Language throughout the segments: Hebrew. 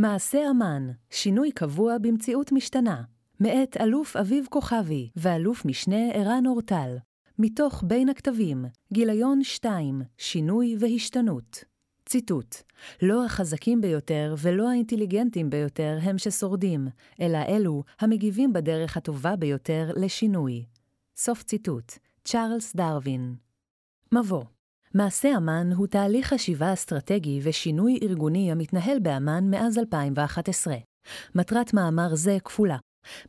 מעשה אמן, שינוי קבוע במציאות משתנה, מאת אלוף אביב כוכבי ואלוף משנה ערן אורטל, מתוך בין הכתבים, גיליון 2, שינוי והשתנות. ציטוט: לא החזקים ביותר ולא האינטליגנטים ביותר הם ששורדים, אלא אלו המגיבים בדרך הטובה ביותר לשינוי. סוף ציטוט. צ'ארלס דרווין. מבוא מעשה אמ"ן הוא תהליך חשיבה אסטרטגי ושינוי ארגוני המתנהל באמ"ן מאז 2011. מטרת מאמר זה כפולה.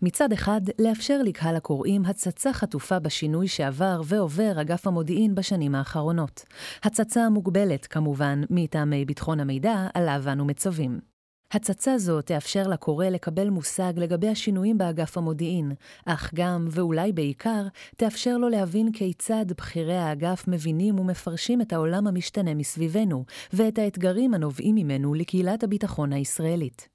מצד אחד, לאפשר לקהל הקוראים הצצה חטופה בשינוי שעבר ועובר אגף המודיעין בשנים האחרונות. הצצה מוגבלת, כמובן, מטעמי ביטחון המידע עליו אנו מצווים. הצצה זו תאפשר לקורא לקבל מושג לגבי השינויים באגף המודיעין, אך גם, ואולי בעיקר, תאפשר לו להבין כיצד בכירי האגף מבינים ומפרשים את העולם המשתנה מסביבנו, ואת האתגרים הנובעים ממנו לקהילת הביטחון הישראלית.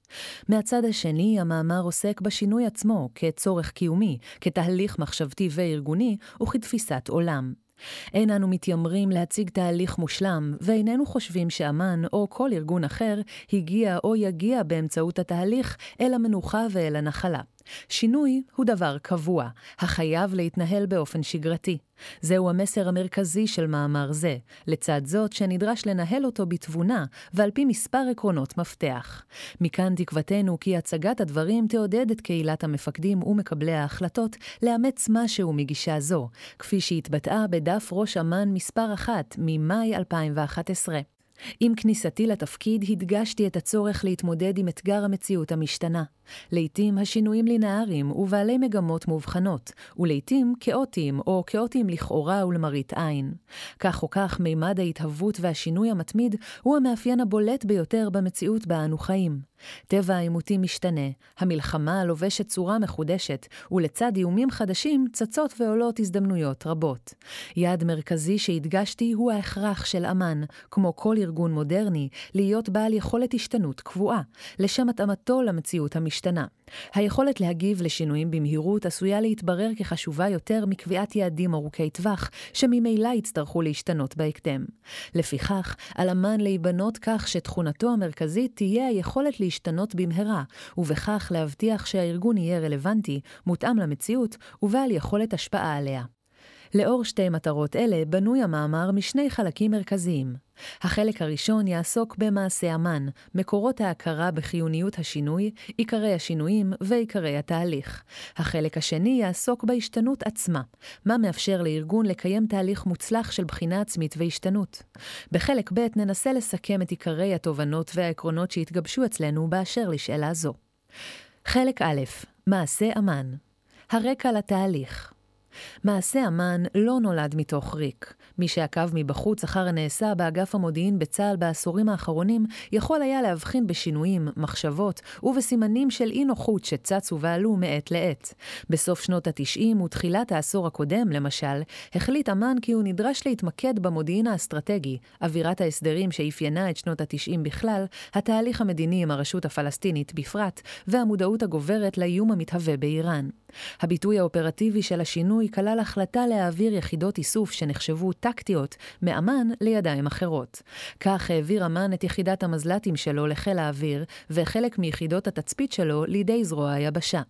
מהצד השני, המאמר עוסק בשינוי עצמו כצורך קיומי, כתהליך מחשבתי וארגוני, וכתפיסת עולם. אין אנו מתיימרים להציג תהליך מושלם, ואיננו חושבים שאמ"ן או כל ארגון אחר הגיע או יגיע באמצעות התהליך אל המנוחה ואל הנחלה. שינוי הוא דבר קבוע, החייב להתנהל באופן שגרתי. זהו המסר המרכזי של מאמר זה, לצד זאת שנדרש לנהל אותו בתבונה ועל פי מספר עקרונות מפתח. מכאן תקוותנו כי הצגת הדברים תעודד את קהילת המפקדים ומקבלי ההחלטות לאמץ משהו מגישה זו, כפי שהתבטאה בדף ראש אמ"ן מספר 1 ממאי 2011. עם כניסתי לתפקיד הדגשתי את הצורך להתמודד עם אתגר המציאות המשתנה. לעתים השינויים לינאריים ובעלי מגמות מובחנות, ולעתים כאוטיים או כאוטיים לכאורה ולמראית עין. כך או כך, מימד ההתהוות והשינוי המתמיד הוא המאפיין הבולט ביותר במציאות בה אנו חיים. טבע העימותים משתנה, המלחמה לובשת צורה מחודשת, ולצד איומים חדשים צצות ועולות הזדמנויות רבות. יעד מרכזי שהדגשתי הוא ההכרח של אמ"ן, כמו כל ארגון מודרני, להיות בעל יכולת השתנות קבועה, לשם התאמתו למציאות המשתנה. היכולת להגיב לשינויים במהירות עשויה להתברר כחשובה יותר מקביעת יעדים ארוכי טווח, שממילא יצטרכו להשתנות בהקדם. לפיכך, על אמ"ן להיבנות כך שתכונתו המרכזית תהיה היכולת להשתנות במהרה, ובכך להבטיח שהארגון יהיה רלוונטי, מותאם למציאות, ובעל יכולת השפעה עליה. לאור שתי מטרות אלה בנוי המאמר משני חלקים מרכזיים. החלק הראשון יעסוק במעשה אמן, מקורות ההכרה בחיוניות השינוי, עיקרי השינויים ועיקרי התהליך. החלק השני יעסוק בהשתנות עצמה, מה מאפשר לארגון לקיים תהליך מוצלח של בחינה עצמית והשתנות. בחלק ב' ננסה לסכם את עיקרי התובנות והעקרונות שהתגבשו אצלנו באשר לשאלה זו. חלק א', מעשה אמן. הרקע לתהליך מעשה אמ"ן לא נולד מתוך ריק. מי שעקב מבחוץ אחר הנעשה באגף המודיעין בצה"ל בעשורים האחרונים, יכול היה להבחין בשינויים, מחשבות ובסימנים של אי נוחות שצצו ועלו מעת לעת. בסוף שנות ה-90 ותחילת העשור הקודם, למשל, החליט אמ"ן כי הוא נדרש להתמקד במודיעין האסטרטגי, אווירת ההסדרים שאפיינה את שנות ה-90 בכלל, התהליך המדיני עם הרשות הפלסטינית בפרט, והמודעות הגוברת לאיום המתהווה באיראן. הביטוי האופרטיבי של השינוי כלל החלטה להעביר יחידות איסוף שנחשבו טקטיות מאמ"ן לידיים אחרות. כך העביר אמ"ן את יחידת המזל"טים שלו לחיל האוויר, וחלק מיחידות התצפית שלו לידי זרוע היבשה.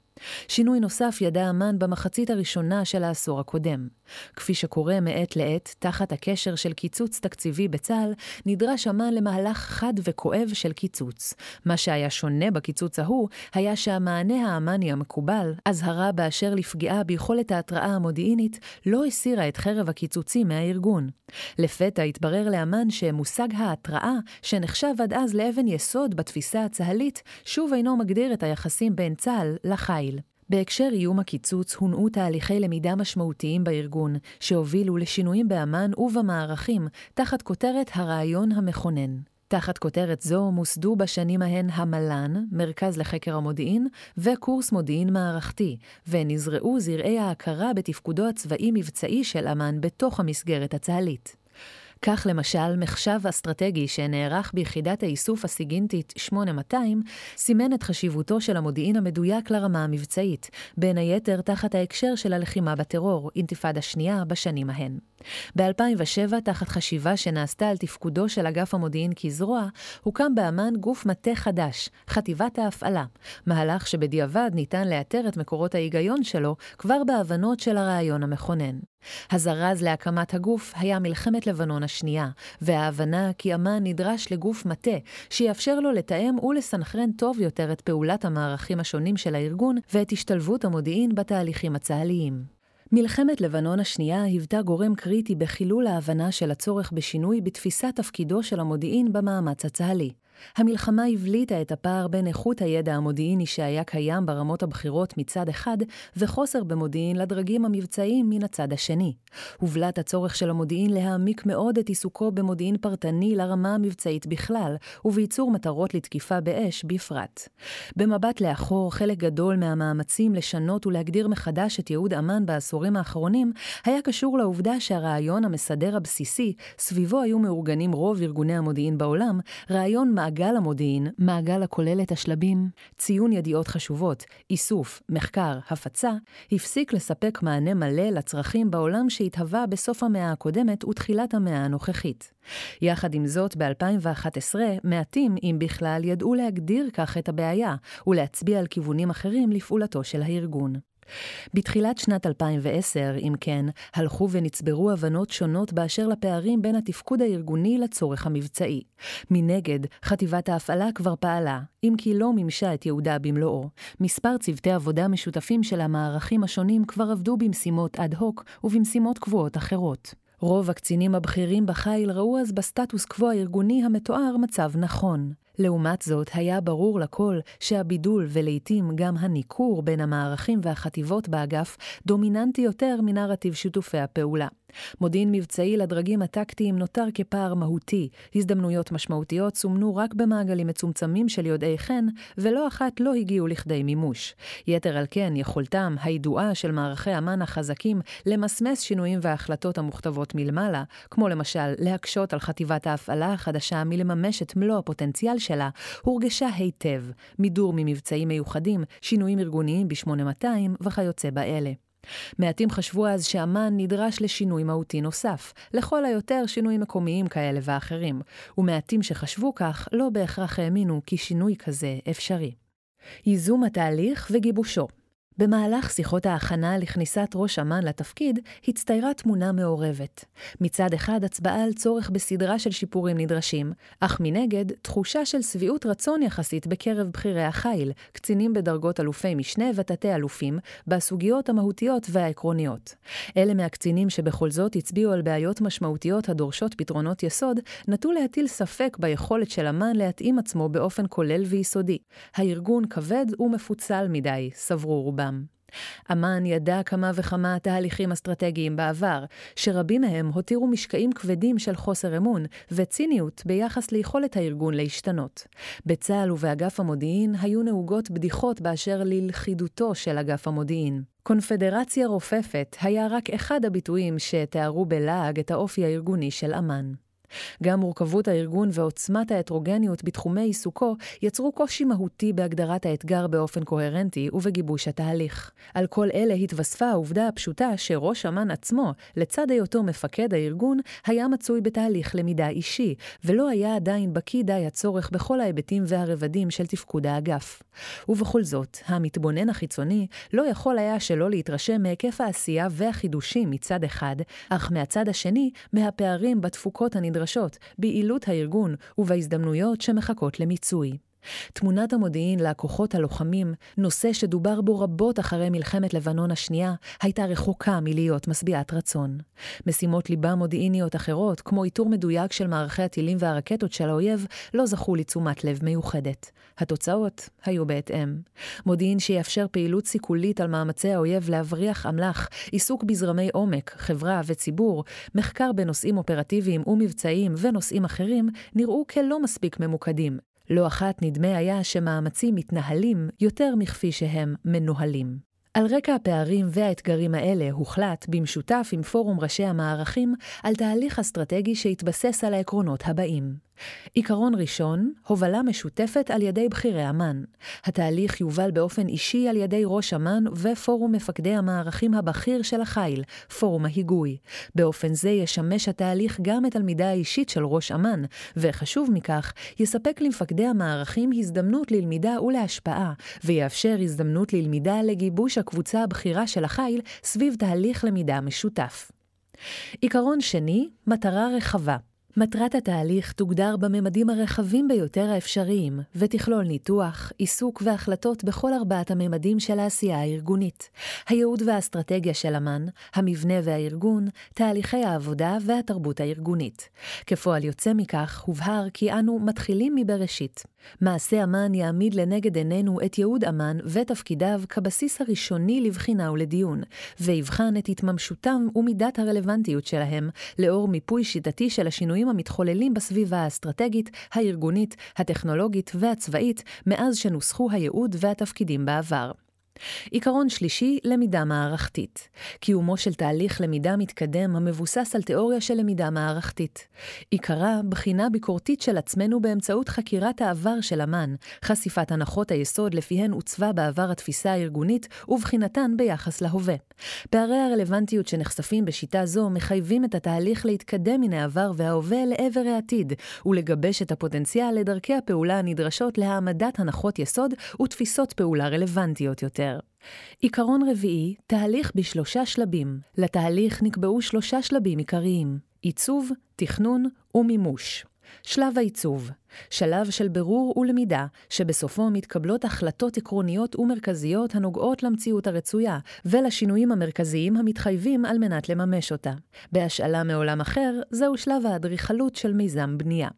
שינוי נוסף ידע אמ"ן במחצית הראשונה של העשור הקודם. כפי שקורה מעת לעת, תחת הקשר של קיצוץ תקציבי בצה"ל, נדרש אמ"ן למהלך חד וכואב של קיצוץ. מה שהיה שונה בקיצוץ ההוא, היה שהמענה האמ"ני המקובל, אזהרה באשר לפגיעה ביכולת ההתראה המודיעינית, לא הסירה את חרב הקיצוצים מהארגון. לפתע התברר לאמ"ן שמושג ההתראה, שנחשב עד אז לאבן יסוד בתפיסה הצה"לית, שוב אינו מגדיר את היחסים בין צה"ל לחיל. בהקשר איום הקיצוץ הונעו תהליכי למידה משמעותיים בארגון, שהובילו לשינויים באמ"ן ובמערכים, תחת כותרת הרעיון המכונן. תחת כותרת זו מוסדו בשנים ההן המל"ן, מרכז לחקר המודיעין, וקורס מודיעין מערכתי, ונזרעו זרעי ההכרה בתפקודו הצבאי-מבצעי של אמ"ן בתוך המסגרת הצה"לית. כך למשל, מחשב אסטרטגי שנערך ביחידת האיסוף הסיגינטית 8200, סימן את חשיבותו של המודיעין המדויק לרמה המבצעית, בין היתר תחת ההקשר של הלחימה בטרור, אינתיפאדה שנייה, בשנים ההן. ב-2007, תחת חשיבה שנעשתה על תפקודו של אגף המודיעין כזרוע, הוקם באמ"ן גוף מטה חדש, חטיבת ההפעלה, מהלך שבדיעבד ניתן לאתר את מקורות ההיגיון שלו כבר בהבנות של הרעיון המכונן. הזרז להקמת הגוף היה מלחמת לבנון השנייה, וההבנה כי אמ"ן נדרש לגוף מטה, שיאפשר לו לתאם ולסנכרן טוב יותר את פעולת המערכים השונים של הארגון ואת השתלבות המודיעין בתהליכים הצה"ליים. מלחמת לבנון השנייה היוותה גורם קריטי בחילול ההבנה של הצורך בשינוי בתפיסת תפקידו של המודיעין במאמץ הצה"לי. המלחמה הבליטה את הפער בין איכות הידע המודיעיני שהיה קיים ברמות הבכירות מצד אחד, וחוסר במודיעין לדרגים המבצעיים מן הצד השני. הובלט הצורך של המודיעין להעמיק מאוד את עיסוקו במודיעין פרטני לרמה המבצעית בכלל, ובייצור מטרות לתקיפה באש בפרט. במבט לאחור, חלק גדול מהמאמצים לשנות ולהגדיר מחדש את ייעוד אמ"ן בעשורים האחרונים, היה קשור לעובדה שהרעיון המסדר הבסיסי, סביבו היו מאורגנים רוב ארגוני המודיעין בעולם, רעיון מעגל המודיעין, מעגל הכולל את השלבים ציון ידיעות חשובות, איסוף, מחקר, הפצה, הפסיק לספק מענה מלא לצרכים בעולם שהתהווה בסוף המאה הקודמת ותחילת המאה הנוכחית. יחד עם זאת, ב-2011, מעטים, אם בכלל, ידעו להגדיר כך את הבעיה, ולהצביע על כיוונים אחרים לפעולתו של הארגון. בתחילת שנת 2010, אם כן, הלכו ונצברו הבנות שונות באשר לפערים בין התפקוד הארגוני לצורך המבצעי. מנגד, חטיבת ההפעלה כבר פעלה, אם כי לא מימשה את ייעודה במלואו. מספר צוותי עבודה משותפים של המערכים השונים כבר עבדו במשימות אד הוק ובמשימות קבועות אחרות. רוב הקצינים הבכירים בחיל ראו אז בסטטוס קוו הארגוני המתואר מצב נכון. לעומת זאת, היה ברור לכל שהבידול ולעיתים גם הניכור בין המערכים והחטיבות באגף דומיננטי יותר מנרטיב שיתופי הפעולה. מודיעין מבצעי לדרגים הטקטיים נותר כפער מהותי, הזדמנויות משמעותיות סומנו רק במעגלים מצומצמים של יודעי חן, ולא אחת לא הגיעו לכדי מימוש. יתר על כן, יכולתם הידועה של מערכי אמ"ן החזקים למסמס שינויים והחלטות המוכתבות מלמעלה, כמו למשל להקשות על חטיבת ההפעלה החדשה מלממש את מלוא הפוטנציאל שלה, הורגשה היטב, מידור ממבצעים מיוחדים, שינויים ארגוניים ב-8200 וכיוצא באלה. מעטים חשבו אז שאמ"ן נדרש לשינוי מהותי נוסף, לכל היותר שינויים מקומיים כאלה ואחרים, ומעטים שחשבו כך לא בהכרח האמינו כי שינוי כזה אפשרי. ייזום התהליך וגיבושו במהלך שיחות ההכנה לכניסת ראש אמ"ן לתפקיד, הצטיירה תמונה מעורבת. מצד אחד, הצבעה על צורך בסדרה של שיפורים נדרשים, אך מנגד, תחושה של שביעות רצון יחסית בקרב בכירי החיל, קצינים בדרגות אלופי משנה ותתי אלופים, בסוגיות המהותיות והעקרוניות. אלה מהקצינים שבכל זאת הצביעו על בעיות משמעותיות הדורשות פתרונות יסוד, נטו להטיל ספק ביכולת של אמ"ן להתאים עצמו באופן כולל ויסודי. הארגון כבד ומפוצל מדי, סברו רובם. בעולם. אמ"ן ידע כמה וכמה תהליכים אסטרטגיים בעבר, שרבים מהם הותירו משקעים כבדים של חוסר אמון וציניות ביחס ליכולת הארגון להשתנות. בצה"ל ובאגף המודיעין היו נהוגות בדיחות באשר ללכידותו של אגף המודיעין. קונפדרציה רופפת היה רק אחד הביטויים שתיארו בלעג את האופי הארגוני של אמ"ן. גם מורכבות הארגון ועוצמת ההטרוגניות בתחומי עיסוקו יצרו קושי מהותי בהגדרת האתגר באופן קוהרנטי ובגיבוש התהליך. על כל אלה התווספה העובדה הפשוטה שראש אמ"ן עצמו, לצד היותו מפקד הארגון, היה מצוי בתהליך למידה אישי, ולא היה עדיין בקיא די הצורך בכל ההיבטים והרבדים של תפקוד האגף. ובכל זאת, המתבונן החיצוני לא יכול היה שלא להתרשם מהיקף העשייה והחידושים מצד אחד, אך מהצד השני, מהפערים בתפוקות הנדרשות הנדרשות ביעילות הארגון ובהזדמנויות שמחכות למיצוי. תמונת המודיעין לכוחות הלוחמים, נושא שדובר בו רבות אחרי מלחמת לבנון השנייה, הייתה רחוקה מלהיות משביעת רצון. משימות ליבה מודיעיניות אחרות, כמו איתור מדויק של מערכי הטילים והרקטות של האויב, לא זכו לתשומת לב מיוחדת. התוצאות היו בהתאם. מודיעין שיאפשר פעילות סיכולית על מאמצי האויב להבריח אמל"ח, עיסוק בזרמי עומק, חברה וציבור, מחקר בנושאים אופרטיביים ומבצעיים ונושאים אחרים, נראו כלא מספיק ממוקדים, לא אחת נדמה היה שמאמצים מתנהלים יותר מכפי שהם מנוהלים. על רקע הפערים והאתגרים האלה הוחלט, במשותף עם פורום ראשי המערכים, על תהליך אסטרטגי שהתבסס על העקרונות הבאים. עיקרון ראשון, הובלה משותפת על ידי בכירי אמ"ן. התהליך יובל באופן אישי על ידי ראש אמ"ן ופורום מפקדי המערכים הבכיר של החיל, פורום ההיגוי. באופן זה ישמש התהליך גם את הלמידה האישית של ראש אמ"ן, וחשוב מכך, יספק למפקדי המערכים הזדמנות ללמידה ולהשפעה, ויאפשר הזדמנות ללמידה לגיבוש הקבוצה הבכירה של החיל סביב תהליך למידה משותף. עיקרון שני, מטרה רחבה. מטרת התהליך תוגדר בממדים הרחבים ביותר האפשריים, ותכלול ניתוח, עיסוק והחלטות בכל ארבעת הממדים של העשייה הארגונית. הייעוד והאסטרטגיה של אמ"ן, המבנה והארגון, תהליכי העבודה והתרבות הארגונית. כפועל יוצא מכך, הובהר כי אנו מתחילים מבראשית. מעשה אמ"ן יעמיד לנגד עינינו את ייעוד אמ"ן ותפקידיו כבסיס הראשוני לבחינה ולדיון, ויבחן את התממשותם ומידת הרלוונטיות שלהם, לאור מיפוי שיטתי של השינויים המתחוללים בסביבה האסטרטגית, הארגונית, הטכנולוגית והצבאית, מאז שנוסחו הייעוד והתפקידים בעבר. עיקרון שלישי, למידה מערכתית. קיומו של תהליך למידה מתקדם המבוסס על תיאוריה של למידה מערכתית. עיקרה, בחינה ביקורתית של עצמנו באמצעות חקירת העבר של אמ"ן, חשיפת הנחות היסוד לפיהן עוצבה בעבר התפיסה הארגונית ובחינתן ביחס להווה. פערי הרלוונטיות שנחשפים בשיטה זו מחייבים את התהליך להתקדם מן העבר וההווה לעבר העתיד, ולגבש את הפוטנציאל לדרכי הפעולה הנדרשות להעמדת הנחות יסוד ותפיסות פעולה רלוונטיות יותר. יותר. עיקרון רביעי, תהליך בשלושה שלבים. לתהליך נקבעו שלושה שלבים עיקריים, עיצוב, תכנון ומימוש. שלב העיצוב, שלב של ברור ולמידה, שבסופו מתקבלות החלטות עקרוניות ומרכזיות הנוגעות למציאות הרצויה, ולשינויים המרכזיים המתחייבים על מנת לממש אותה. בהשאלה מעולם אחר, זהו שלב האדריכלות של מיזם בנייה.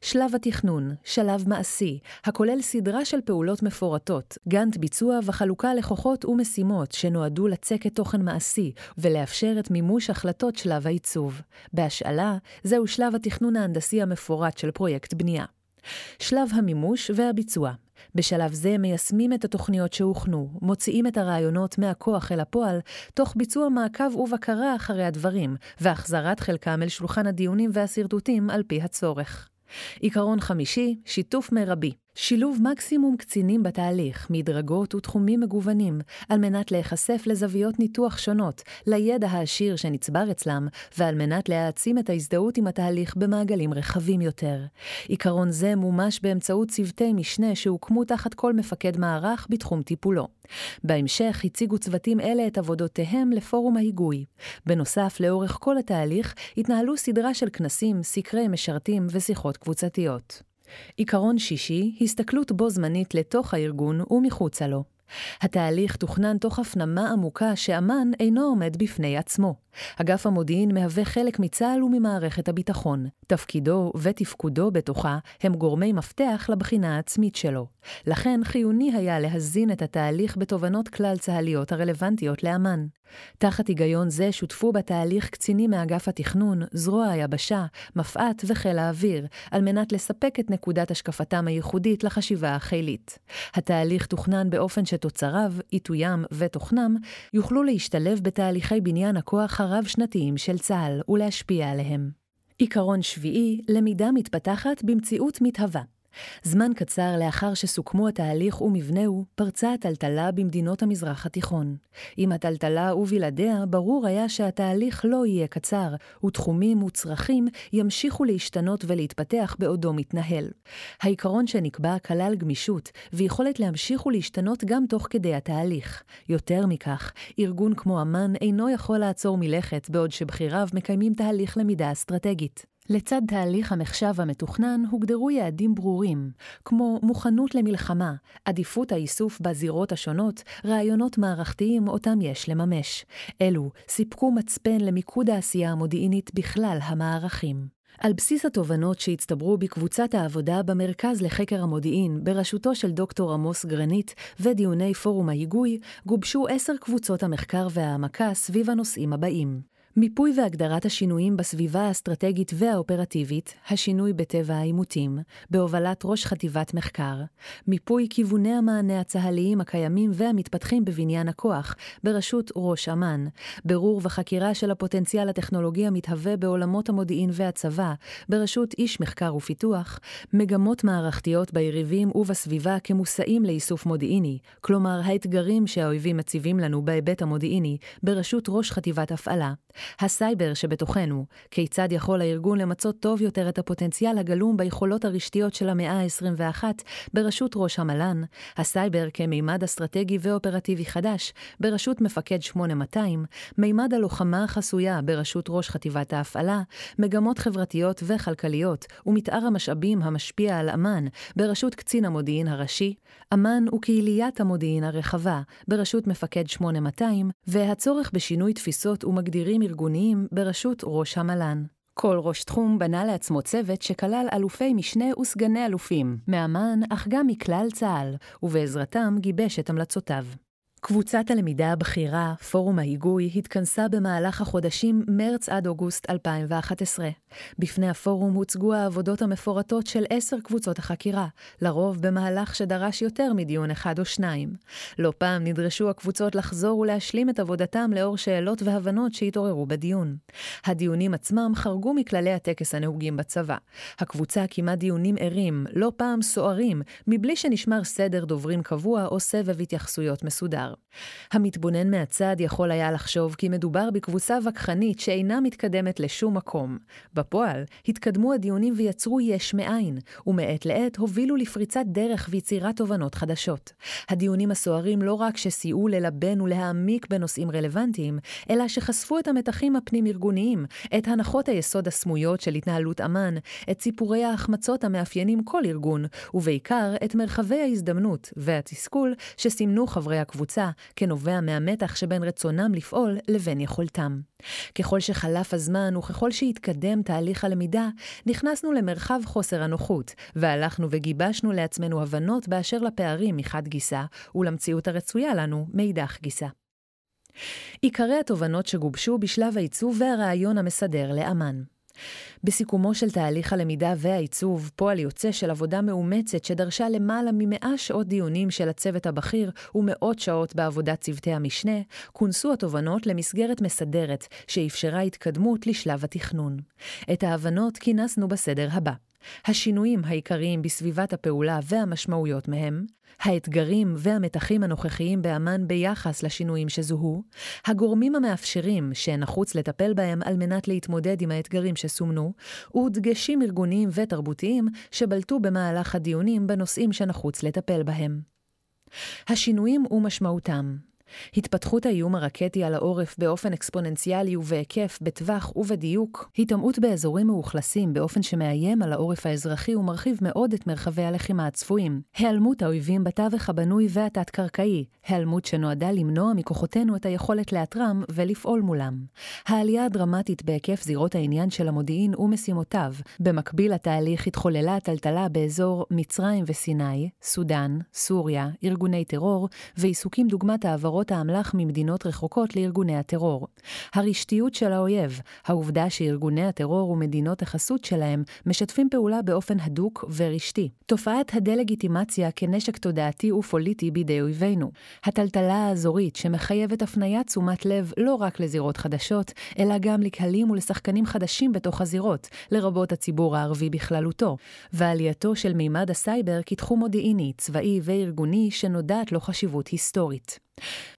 שלב התכנון, שלב מעשי, הכולל סדרה של פעולות מפורטות, גאנט ביצוע וחלוקה לכוחות ומשימות שנועדו לצקת תוכן מעשי ולאפשר את מימוש החלטות שלב העיצוב. בהשאלה, זהו שלב התכנון ההנדסי המפורט של פרויקט בנייה. שלב המימוש והביצוע. בשלב זה מיישמים את התוכניות שהוכנו, מוציאים את הרעיונות מהכוח אל הפועל, תוך ביצוע מעקב ובקרה אחרי הדברים, והחזרת חלקם אל שולחן הדיונים והשרטוטים על פי הצורך. עיקרון חמישי, שיתוף מרבי. שילוב מקסימום קצינים בתהליך, מדרגות ותחומים מגוונים, על מנת להיחשף לזוויות ניתוח שונות, לידע העשיר שנצבר אצלם, ועל מנת להעצים את ההזדהות עם התהליך במעגלים רחבים יותר. עיקרון זה מומש באמצעות צוותי משנה שהוקמו תחת כל מפקד מערך בתחום טיפולו. בהמשך הציגו צוותים אלה את עבודותיהם לפורום ההיגוי. בנוסף, לאורך כל התהליך התנהלו סדרה של כנסים, סקרי משרתים ושיחות קבוצתיות. עיקרון שישי, הסתכלות בו זמנית לתוך הארגון ומחוצה לו. התהליך תוכנן תוך הפנמה עמוקה שאמ"ן אינו עומד בפני עצמו. אגף המודיעין מהווה חלק מצה"ל וממערכת הביטחון. תפקידו ותפקודו בתוכה הם גורמי מפתח לבחינה העצמית שלו. לכן חיוני היה להזין את התהליך בתובנות כלל צה"ליות הרלוונטיות לאמ"ן. תחת היגיון זה שותפו בתהליך קצינים מאגף התכנון, זרוע היבשה, מפא"ת וחיל האוויר, על מנת לספק את נקודת השקפתם הייחודית לחשיבה החילית. התהליך תוכנן באופן שתוצריו, עיתוים ותוכנם, יוכלו להשתלב בתהליכי בניין הכוח הרב-שנתיים של צה"ל ולהשפיע עליהם. עיקרון שביעי, למידה מתפתחת במציאות מתהווה. זמן קצר לאחר שסוכמו התהליך ומבנהו, פרצה הטלטלה במדינות המזרח התיכון. עם הטלטלה ובלעדיה, ברור היה שהתהליך לא יהיה קצר, ותחומים וצרכים ימשיכו להשתנות ולהתפתח בעודו מתנהל. העיקרון שנקבע כלל גמישות, ויכולת להמשיך ולהשתנות גם תוך כדי התהליך. יותר מכך, ארגון כמו אמ"ן אינו יכול לעצור מלכת בעוד שבכיריו מקיימים תהליך למידה אסטרטגית. לצד תהליך המחשב המתוכנן הוגדרו יעדים ברורים, כמו מוכנות למלחמה, עדיפות האיסוף בזירות השונות, רעיונות מערכתיים אותם יש לממש. אלו סיפקו מצפן למיקוד העשייה המודיעינית בכלל המערכים. על בסיס התובנות שהצטברו בקבוצת העבודה במרכז לחקר המודיעין בראשותו של דוקטור עמוס גרנית ודיוני פורום ההיגוי, גובשו עשר קבוצות המחקר וההעמקה סביב הנושאים הבאים מיפוי והגדרת השינויים בסביבה האסטרטגית והאופרטיבית, השינוי בטבע העימותים, בהובלת ראש חטיבת מחקר, מיפוי כיווני המענה הצה"ליים הקיימים והמתפתחים בבניין הכוח, בראשות ראש אמ"ן, ברור וחקירה של הפוטנציאל הטכנולוגי המתהווה בעולמות המודיעין והצבא, בראשות איש מחקר ופיתוח, מגמות מערכתיות ביריבים ובסביבה כמושאים לאיסוף מודיעיני, כלומר האתגרים שהאויבים מציבים לנו בהיבט המודיעיני, בראשות ראש חטיבת הפעלה, הסייבר שבתוכנו, כיצד יכול הארגון למצות טוב יותר את הפוטנציאל הגלום ביכולות הרשתיות של המאה ה-21 בראשות ראש המל"ן, הסייבר כמימד אסטרטגי ואופרטיבי חדש בראשות מפקד 8200, מימד הלוחמה החסויה בראשות ראש חטיבת ההפעלה, מגמות חברתיות וכלכליות ומתאר המשאבים המשפיע על אמ"ן בראשות קצין המודיעין הראשי, אמ"ן וקהיליית המודיעין הרחבה בראשות מפקד 8200, והצורך בשינוי תפיסות ומגדירים ארגוניים בראשות ראש המל"ן. כל ראש תחום בנה לעצמו צוות שכלל אלופי משנה וסגני אלופים, מאמ"ן אך גם מכלל צה"ל, ובעזרתם גיבש את המלצותיו. קבוצת הלמידה הבכירה, פורום ההיגוי, התכנסה במהלך החודשים מרץ עד אוגוסט 2011. בפני הפורום הוצגו העבודות המפורטות של עשר קבוצות החקירה, לרוב במהלך שדרש יותר מדיון אחד או שניים. לא פעם נדרשו הקבוצות לחזור ולהשלים את עבודתם לאור שאלות והבנות שהתעוררו בדיון. הדיונים עצמם חרגו מכללי הטקס הנהוגים בצבא. הקבוצה קיימה דיונים ערים, לא פעם סוערים, מבלי שנשמר סדר דוברים קבוע או סבב התייחסויות מסודר. המתבונן מהצד יכול היה לחשוב כי מדובר בקבוצה וכחנית שאינה מתקדמת לשום מקום. בפועל, התקדמו הדיונים ויצרו יש מאין, ומעת לעת הובילו לפריצת דרך ויצירת תובנות חדשות. הדיונים הסוערים לא רק שסייעו ללבן ולהעמיק בנושאים רלוונטיים, אלא שחשפו את המתחים הפנים-ארגוניים, את הנחות היסוד הסמויות של התנהלות אמ"ן, את סיפורי ההחמצות המאפיינים כל ארגון, ובעיקר את מרחבי ההזדמנות והתסכול שסימנו חברי הקבוצה הקבוצה כנובע מהמתח שבין רצונם לפעול לבין יכולתם. ככל שחלף הזמן וככל שהתקדם תהליך הלמידה, נכנסנו למרחב חוסר הנוחות, והלכנו וגיבשנו לעצמנו הבנות באשר לפערים מחד גיסא, ולמציאות הרצויה לנו מאידך גיסא. עיקרי התובנות שגובשו בשלב העיצוב והרעיון המסדר לאמן. בסיכומו של תהליך הלמידה והעיצוב, פועל יוצא של עבודה מאומצת שדרשה למעלה ממאה שעות דיונים של הצוות הבכיר ומאות שעות בעבודת צוותי המשנה, כונסו התובנות למסגרת מסדרת שאפשרה התקדמות לשלב התכנון. את ההבנות כינסנו בסדר הבא השינויים העיקריים בסביבת הפעולה והמשמעויות מהם, האתגרים והמתחים הנוכחיים באמ"ן ביחס לשינויים שזוהו, הגורמים המאפשרים שנחוץ לטפל בהם על מנת להתמודד עם האתגרים שסומנו, ודגשים ארגוניים ותרבותיים שבלטו במהלך הדיונים בנושאים שנחוץ לטפל בהם. השינויים ומשמעותם התפתחות האיום הרקטי על העורף באופן אקספוננציאלי ובהיקף, בטווח ובדיוק, היטמעות באזורים מאוכלסים באופן שמאיים על העורף האזרחי ומרחיב מאוד את מרחבי הלחימה הצפויים, היעלמות האויבים בתווך הבנוי והתת-קרקעי, היעלמות שנועדה למנוע מכוחותינו את היכולת לאתרם ולפעול מולם. העלייה הדרמטית בהיקף זירות העניין של המודיעין ומשימותיו, במקביל לתהליך התחוללה הטלטלה באזור מצרים וסיני, סודאן, סוריה, ארגוני טרור, ועיסוקים דוגמת העברות חברות האמל"ח ממדינות רחוקות לארגוני הטרור. הרשתיות של האויב, העובדה שארגוני הטרור ומדינות החסות שלהם משתפים פעולה באופן הדוק ורשתי. תופעת הדה-לגיטימציה כנשק תודעתי ופוליטי בידי אויבינו. הטלטלה האזורית שמחייבת הפניית תשומת לב לא רק לזירות חדשות, אלא גם לקהלים ולשחקנים חדשים בתוך הזירות, לרבות הציבור הערבי בכללותו. ועלייתו של מימד הסייבר כתחום מודיעיני, צבאי וארגוני שנודעת לו חשיבות היסטורית.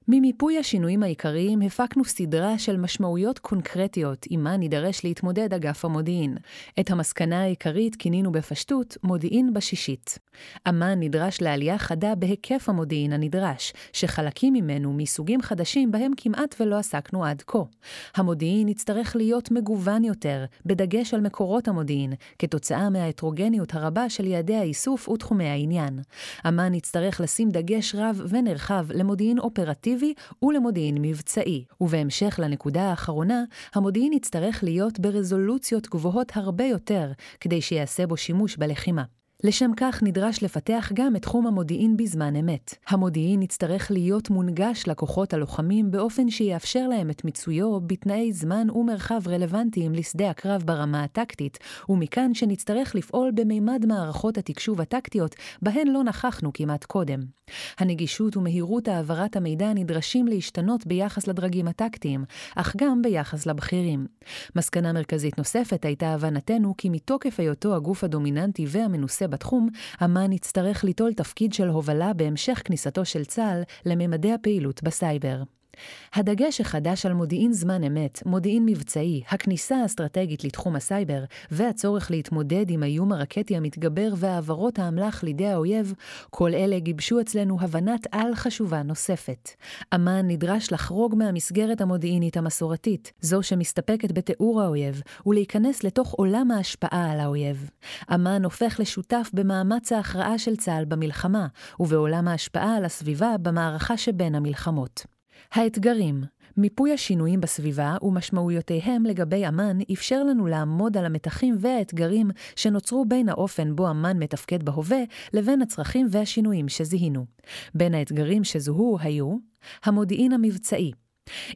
ממיפוי השינויים העיקריים הפקנו סדרה של משמעויות קונקרטיות עמה נידרש להתמודד אגף המודיעין. את המסקנה העיקרית כינינו בפשטות מודיעין בשישית. אמ"ן נדרש לעלייה חדה בהיקף המודיעין הנדרש, שחלקים ממנו מסוגים חדשים בהם כמעט ולא עסקנו עד כה. המודיעין יצטרך להיות מגוון יותר, בדגש על מקורות המודיעין, כתוצאה מההטרוגניות הרבה של יעדי האיסוף ותחומי העניין. אמ"ן יצטרך לשים דגש רב ונרחב למודיעין אופרטיבי ולמודיעין מבצעי. ובהמשך לנקודה האחרונה, המודיעין יצטרך להיות ברזולוציות גבוהות הרבה יותר, כדי שיעשה בו שימוש בלחימה. לשם כך נדרש לפתח גם את תחום המודיעין בזמן אמת. המודיעין יצטרך להיות מונגש לכוחות הלוחמים באופן שיאפשר להם את מיצויו בתנאי זמן ומרחב רלוונטיים לשדה הקרב ברמה הטקטית, ומכאן שנצטרך לפעול במימד מערכות התקשוב הטקטיות, בהן לא נכחנו כמעט קודם. הנגישות ומהירות העברת המידע נדרשים להשתנות ביחס לדרגים הטקטיים, אך גם ביחס לבכירים. מסקנה מרכזית נוספת הייתה הבנתנו כי מתוקף היותו הגוף הדומיננטי והמנוסה בתחום, אמ"ן יצטרך ליטול תפקיד של הובלה בהמשך כניסתו של צה"ל לממדי הפעילות בסייבר. הדגש החדש על מודיעין זמן אמת, מודיעין מבצעי, הכניסה האסטרטגית לתחום הסייבר, והצורך להתמודד עם האיום הרקטי המתגבר והעברות האמל"ח לידי האויב, כל אלה גיבשו אצלנו הבנת-על חשובה נוספת. אמ"ן נדרש לחרוג מהמסגרת המודיעינית המסורתית, זו שמסתפקת בתיאור האויב, ולהיכנס לתוך עולם ההשפעה על האויב. אמ"ן הופך לשותף במאמץ ההכרעה של צה"ל במלחמה, ובעולם ההשפעה על הסביבה במערכה שבין המלחמות. האתגרים מיפוי השינויים בסביבה ומשמעויותיהם לגבי אמ"ן אפשר לנו לעמוד על המתחים והאתגרים שנוצרו בין האופן בו אמ"ן מתפקד בהווה לבין הצרכים והשינויים שזיהינו. בין האתגרים שזוהו היו המודיעין המבצעי,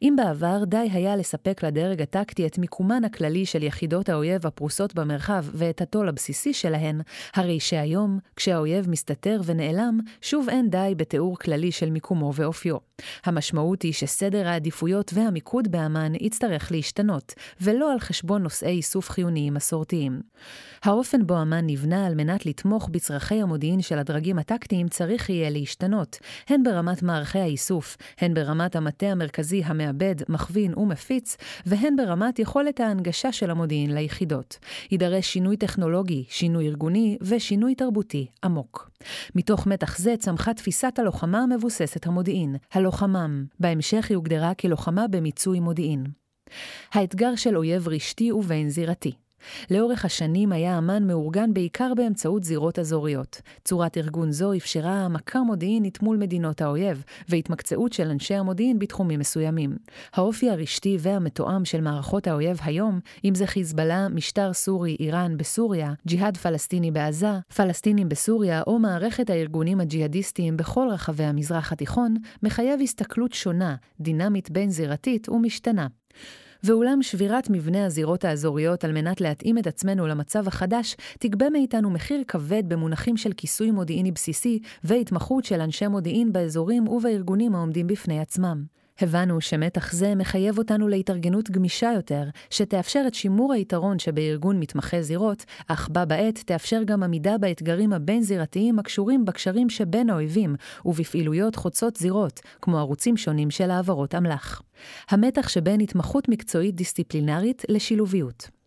אם בעבר די היה לספק לדרג הטקטי את מיקומן הכללי של יחידות האויב הפרוסות במרחב ואת הטול הבסיסי שלהן, הרי שהיום, כשהאויב מסתתר ונעלם, שוב אין די בתיאור כללי של מיקומו ואופיו. המשמעות היא שסדר העדיפויות והמיקוד באמ"ן יצטרך להשתנות, ולא על חשבון נושאי איסוף חיוניים מסורתיים. האופן בו אמ"ן נבנה על מנת לתמוך בצרכי המודיעין של הדרגים הטקטיים צריך יהיה להשתנות, הן ברמת מערכי האיסוף, הן ברמת המטה המרכזי המרכזי המעבד, מכווין ומפיץ, והן ברמת יכולת ההנגשה של המודיעין ליחידות. יידרש שינוי טכנולוגי, שינוי ארגוני ושינוי תרבותי עמוק. מתוך מתח זה צמחה תפיסת הלוחמה המבוססת המודיעין, הלוחמם. בהמשך היא הוגדרה כלוחמה במיצוי מודיעין. האתגר של אויב רשתי ובין זירתי. לאורך השנים היה אמ"ן מאורגן בעיקר באמצעות זירות אזוריות. צורת ארגון זו אפשרה העמקה מודיעינית מול מדינות האויב, והתמקצעות של אנשי המודיעין בתחומים מסוימים. האופי הרשתי והמתואם של מערכות האויב היום, אם זה חיזבאללה, משטר סורי, איראן בסוריה, ג'יהאד פלסטיני בעזה, פלסטינים בסוריה או מערכת הארגונים הג'יהאדיסטיים בכל רחבי המזרח התיכון, מחייב הסתכלות שונה, דינמית בין-זירתית ומשתנה. ואולם שבירת מבנה הזירות האזוריות על מנת להתאים את עצמנו למצב החדש, תגבה מאיתנו מחיר כבד במונחים של כיסוי מודיעיני בסיסי והתמחות של אנשי מודיעין באזורים ובארגונים העומדים בפני עצמם. הבנו שמתח זה מחייב אותנו להתארגנות גמישה יותר, שתאפשר את שימור היתרון שבארגון מתמחה זירות, אך בה בעת תאפשר גם עמידה באתגרים הבין-זירתיים הקשורים בקשרים שבין האויבים, ובפעילויות חוצות זירות, כמו ערוצים שונים של העברות אמל"ח. המתח שבין התמחות מקצועית דיסציפלינרית לשילוביות.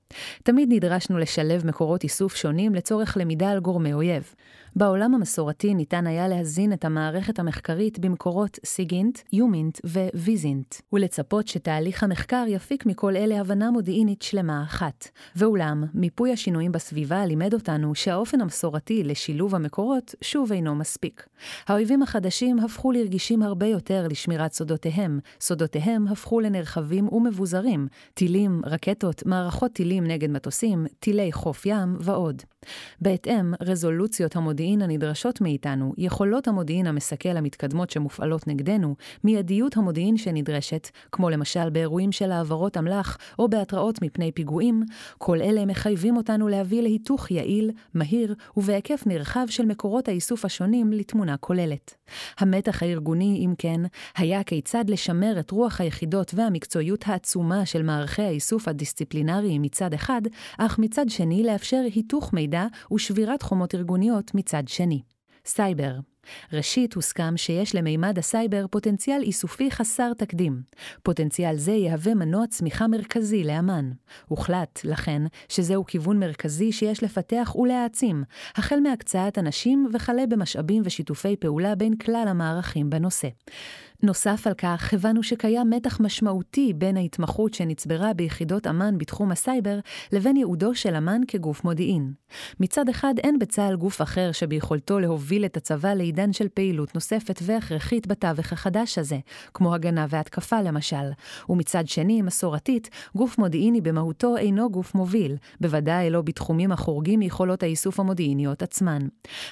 תמיד נדרשנו לשלב מקורות איסוף שונים לצורך למידה על גורמי אויב. בעולם המסורתי ניתן היה להזין את המערכת המחקרית במקורות סיגינט, יומינט וויזינט, ולצפות שתהליך המחקר יפיק מכל אלה הבנה מודיעינית שלמה אחת. ואולם, מיפוי השינויים בסביבה לימד אותנו שהאופן המסורתי לשילוב המקורות שוב אינו מספיק. האויבים החדשים הפכו לרגישים הרבה יותר לשמירת סודותיהם, סודותיהם הפכו לנרחבים ומבוזרים, טילים, רקטות, מערכות טילים נגד מטוסים, טילי חוף ים ועוד. בהתאם, רזולוציות המודיעין הנדרשות מאיתנו, יכולות המודיעין המסכל המתקדמות שמופעלות נגדנו, מיידיות המודיעין שנדרשת, כמו למשל באירועים של העברות אמל"ח או בהתראות מפני פיגועים, כל אלה מחייבים אותנו להביא להיתוך יעיל, מהיר ובהיקף נרחב של מקורות האיסוף השונים לתמונה כוללת. המתח הארגוני, אם כן, היה כיצד לשמר את רוח היחידות והמקצועיות העצומה של מערכי האיסוף הדיסציפלינריים מצד אחד, אך מצד שני לאפשר היתוך מידע ושבירת חומות ארגוניות מצד שני. סייבר ראשית, הוסכם שיש למימד הסייבר פוטנציאל איסופי חסר תקדים. פוטנציאל זה יהווה מנוע צמיחה מרכזי לאמ"ן. הוחלט, לכן, שזהו כיוון מרכזי שיש לפתח ולהעצים, החל מהקצאת אנשים וכלה במשאבים ושיתופי פעולה בין כלל המערכים בנושא. נוסף על כך, הבנו שקיים מתח משמעותי בין ההתמחות שנצברה ביחידות אמ"ן בתחום הסייבר, לבין ייעודו של אמ"ן כגוף מודיעין. מצד אחד, אין בצה"ל גוף אחר שביכולתו להוביל את הצבא לעידן של פעילות נוספת והכרחית בתווך החדש הזה, כמו הגנה והתקפה למשל. ומצד שני, מסורתית, גוף מודיעיני במהותו אינו גוף מוביל, בוודאי לא בתחומים החורגים מיכולות האיסוף המודיעיניות עצמן.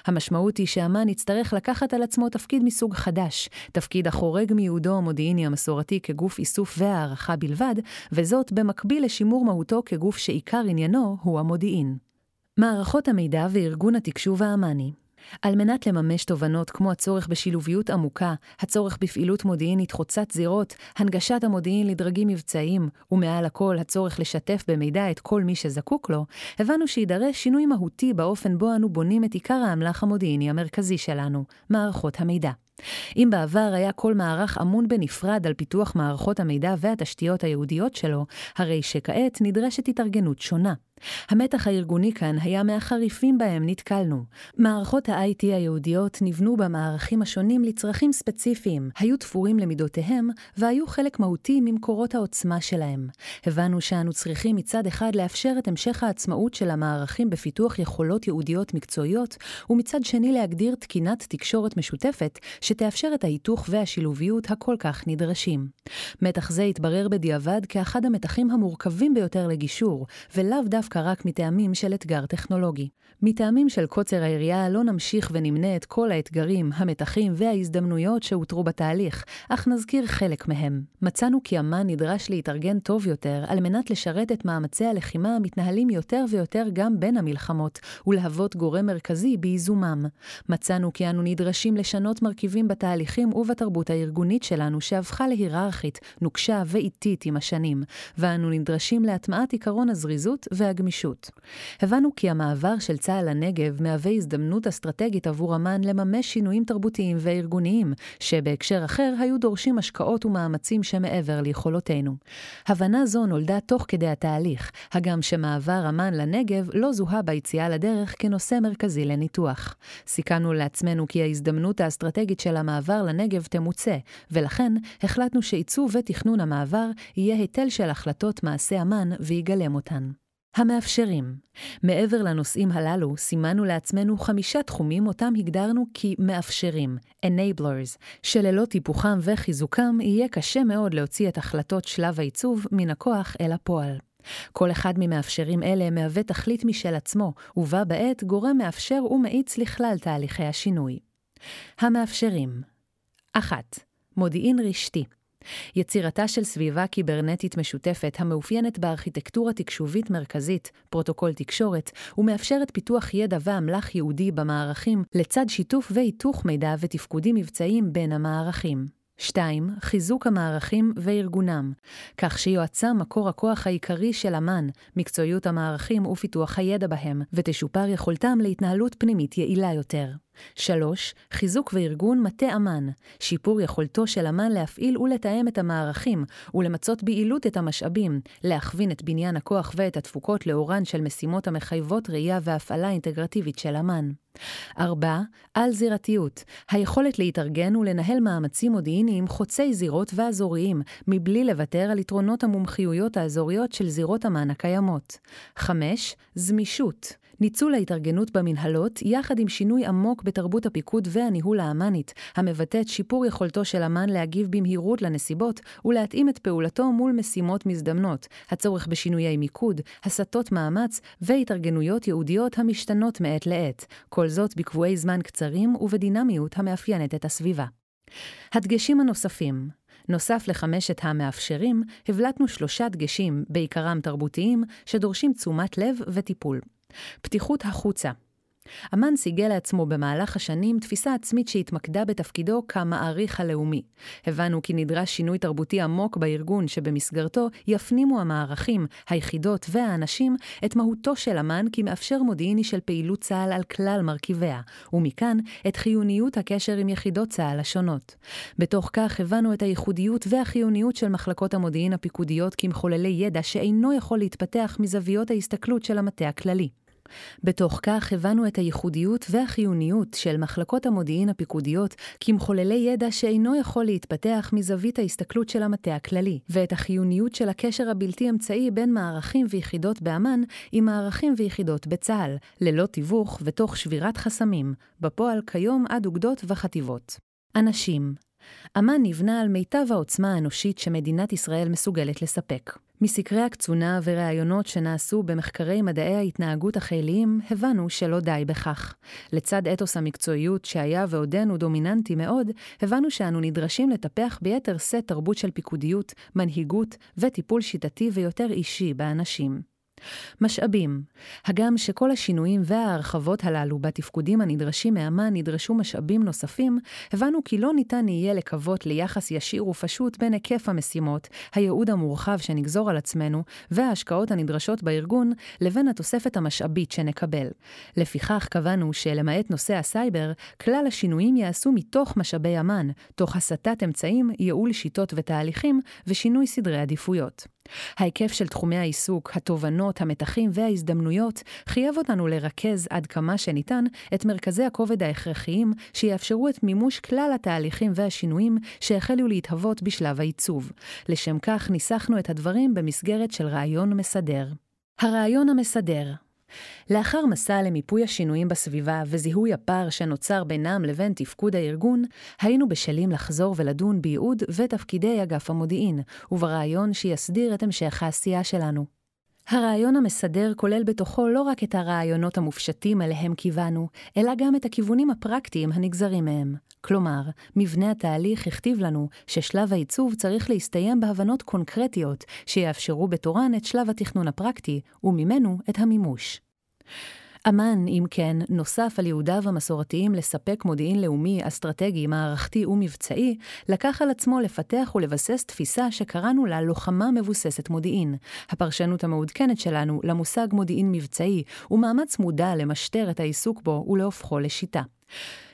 המשמעות היא שאמ"ן יצטרך לקחת על עצמו תפקיד מסוג חדש, תפקיד החורג מייעודו המודיעיני המסורתי כגוף איסוף והערכה בלבד, וזאת במקביל לשימור מהותו כגוף שעיקר עניינו הוא המודיעין. מערכות המידע וארגון התקשוב האמ"ני על מנת לממש תובנות כמו הצורך בשילוביות עמוקה, הצורך בפעילות מודיעינית חוצת זירות, הנגשת המודיעין לדרגים מבצעיים, ומעל הכל הצורך לשתף במידע את כל מי שזקוק לו, הבנו שיידרש שינוי מהותי באופן בו אנו בונים את עיקר האמל"ח המודיעיני המרכזי שלנו, מערכות המידע. אם בעבר היה כל מערך אמון בנפרד על פיתוח מערכות המידע והתשתיות הייעודיות שלו, הרי שכעת נדרשת התארגנות שונה. המתח הארגוני כאן היה מהחריפים בהם נתקלנו. מערכות ה-IT היהודיות נבנו במערכים השונים לצרכים ספציפיים, היו תפורים למידותיהם, והיו חלק מהותי ממקורות העוצמה שלהם. הבנו שאנו צריכים מצד אחד לאפשר את המשך העצמאות של המערכים בפיתוח יכולות יהודיות מקצועיות, ומצד שני להגדיר תקינת תקשורת משותפת, שתאפשר את ההיתוך והשילוביות הכל כך נדרשים. מתח זה התברר בדיעבד כאחד המתחים המורכבים ביותר לגישור, ולאו דווקא דווקא רק מטעמים של אתגר טכנולוגי. מטעמים של קוצר היריעה לא נמשיך ונמנה את כל האתגרים, המתחים וההזדמנויות שהותרו בתהליך, אך נזכיר חלק מהם. מצאנו כי אמ"ן נדרש להתארגן טוב יותר על מנת לשרת את מאמצי הלחימה המתנהלים יותר ויותר גם בין המלחמות, ולהוות גורם מרכזי בייזומם. מצאנו כי אנו נדרשים לשנות מרכיבים בתהליכים ובתרבות הארגונית שלנו שהפכה להיררכית, נוקשה ואיטית עם השנים, ואנו נדרשים להטמעת עקרון הזריזות והג הגמישות. הבנו כי המעבר של צה"ל לנגב מהווה הזדמנות אסטרטגית עבור אמ"ן לממש שינויים תרבותיים וארגוניים, שבהקשר אחר היו דורשים השקעות ומאמצים שמעבר ליכולותינו. הבנה זו נולדה תוך כדי התהליך, הגם שמעבר אמ"ן לנגב לא זוהה ביציאה לדרך כנושא מרכזי לניתוח. סיכנו לעצמנו כי ההזדמנות האסטרטגית של המעבר לנגב תמוצה, ולכן החלטנו שעיצוב ותכנון המעבר יהיה היטל של החלטות מעשה אמ"ן ויגלם אותן. המאפשרים. מעבר לנושאים הללו, סימנו לעצמנו חמישה תחומים אותם הגדרנו כמאפשרים, enablers, שללא טיפוחם וחיזוקם יהיה קשה מאוד להוציא את החלטות שלב העיצוב מן הכוח אל הפועל. כל אחד ממאפשרים אלה מהווה תכלית משל עצמו, ובה בעת גורם מאפשר ומאיץ לכלל תהליכי השינוי. המאפשרים 1. מודיעין רשתי יצירתה של סביבה קיברנטית משותפת המאופיינת בארכיטקטורה תקשובית מרכזית, פרוטוקול תקשורת, ומאפשרת פיתוח ידע ואמל"ח ייחודי במערכים, לצד שיתוף והיתוך מידע ותפקודים מבצעיים בין המערכים. 2. חיזוק המערכים וארגונם, כך שיועצם מקור הכוח העיקרי של אמ"ן, מקצועיות המערכים ופיתוח הידע בהם, ותשופר יכולתם להתנהלות פנימית יעילה יותר. 3. חיזוק וארגון מטה אמ"ן, שיפור יכולתו של אמ"ן להפעיל ולתאם את המערכים, ולמצות ביעילות את המשאבים, להכווין את בניין הכוח ואת התפוקות לאורן של משימות המחייבות ראייה והפעלה אינטגרטיבית של אמ"ן. 4. על-זירתיות, היכולת להתארגן ולנהל מאמצים מודיעיניים חוצי זירות ואזוריים, מבלי לוותר על יתרונות המומחיויות האזוריות של זירות אמ"ן הקיימות. 5. זמישות, ניצול ההתארגנות במנהלות, יחד עם שינוי עמוק בתרבות הפיקוד והניהול האמ"נית, המבטאת שיפור יכולתו של אמ"ן להגיב במהירות לנסיבות ולהתאים את פעולתו מול משימות מזדמנות, הצורך בשינויי מיקוד, הסטות מאמץ והתארגנויות ייעודיות המשתנות מעת לעת, כל זאת בקבועי זמן קצרים ובדינמיות המאפיינת את הסביבה. הדגשים הנוספים נוסף לחמשת המאפשרים, הבלטנו שלושה דגשים, בעיקרם תרבותיים, שדורשים תשומת לב וטיפול. פתיחות החוצה. אמן סיגל לעצמו במהלך השנים תפיסה עצמית שהתמקדה בתפקידו כמעריך הלאומי. הבנו כי נדרש שינוי תרבותי עמוק בארגון שבמסגרתו יפנימו המערכים, היחידות והאנשים את מהותו של אמן כמאפשר מודיעיני של פעילות צה"ל על כלל מרכיביה, ומכאן את חיוניות הקשר עם יחידות צה"ל השונות. בתוך כך הבנו את הייחודיות והחיוניות של מחלקות המודיעין הפיקודיות כמחוללי ידע שאינו יכול להתפתח מזוויות ההסתכלות של המטה הכללי. בתוך כך הבנו את הייחודיות והחיוניות של מחלקות המודיעין הפיקודיות כמחוללי ידע שאינו יכול להתפתח מזווית ההסתכלות של המטה הכללי, ואת החיוניות של הקשר הבלתי אמצעי בין מערכים ויחידות באמ"ן עם מערכים ויחידות בצה"ל, ללא תיווך ותוך שבירת חסמים, בפועל כיום עד אוגדות וחטיבות. אנשים אמ"ן נבנה על מיטב העוצמה האנושית שמדינת ישראל מסוגלת לספק. מסקרי הקצונה וראיונות שנעשו במחקרי מדעי ההתנהגות החיליים, הבנו שלא די בכך. לצד אתוס המקצועיות שהיה ועודנו דומיננטי מאוד, הבנו שאנו נדרשים לטפח ביתר שאת תרבות של פיקודיות, מנהיגות וטיפול שיטתי ויותר אישי באנשים. משאבים, הגם שכל השינויים וההרחבות הללו בתפקודים הנדרשים מאמן נדרשו משאבים נוספים, הבנו כי לא ניתן יהיה לקוות ליחס ישיר ופשוט בין היקף המשימות, הייעוד המורחב שנגזור על עצמנו, וההשקעות הנדרשות בארגון, לבין התוספת המשאבית שנקבל. לפיכך קבענו שלמעט נושא הסייבר, כלל השינויים ייעשו מתוך משאבי אמן, תוך הסטת אמצעים, ייעול שיטות ותהליכים ושינוי סדרי עדיפויות. ההיקף של תחומי העיסוק, התובנות, המתחים וההזדמנויות חייב אותנו לרכז עד כמה שניתן את מרכזי הכובד ההכרחיים שיאפשרו את מימוש כלל התהליכים והשינויים שהחלו להתהוות בשלב העיצוב. לשם כך ניסחנו את הדברים במסגרת של רעיון מסדר. הרעיון המסדר לאחר מסע למיפוי השינויים בסביבה וזיהוי הפער שנוצר בינם לבין תפקוד הארגון, היינו בשלים לחזור ולדון בייעוד ותפקידי אגף המודיעין, וברעיון שיסדיר את המשך העשייה שלנו. הרעיון המסדר כולל בתוכו לא רק את הרעיונות המופשטים אליהם כיוונו, אלא גם את הכיוונים הפרקטיים הנגזרים מהם. כלומר, מבנה התהליך הכתיב לנו ששלב העיצוב צריך להסתיים בהבנות קונקרטיות שיאפשרו בתורן את שלב התכנון הפרקטי, וממנו את המימוש. אמ"ן, אם כן, נוסף על ייעודיו המסורתיים לספק מודיעין לאומי, אסטרטגי, מערכתי ומבצעי, לקח על עצמו לפתח ולבסס תפיסה שקראנו לה לוחמה מבוססת מודיעין. הפרשנות המעודכנת שלנו למושג מודיעין מבצעי, ומאמץ מודע למשטר את העיסוק בו ולהופכו לשיטה.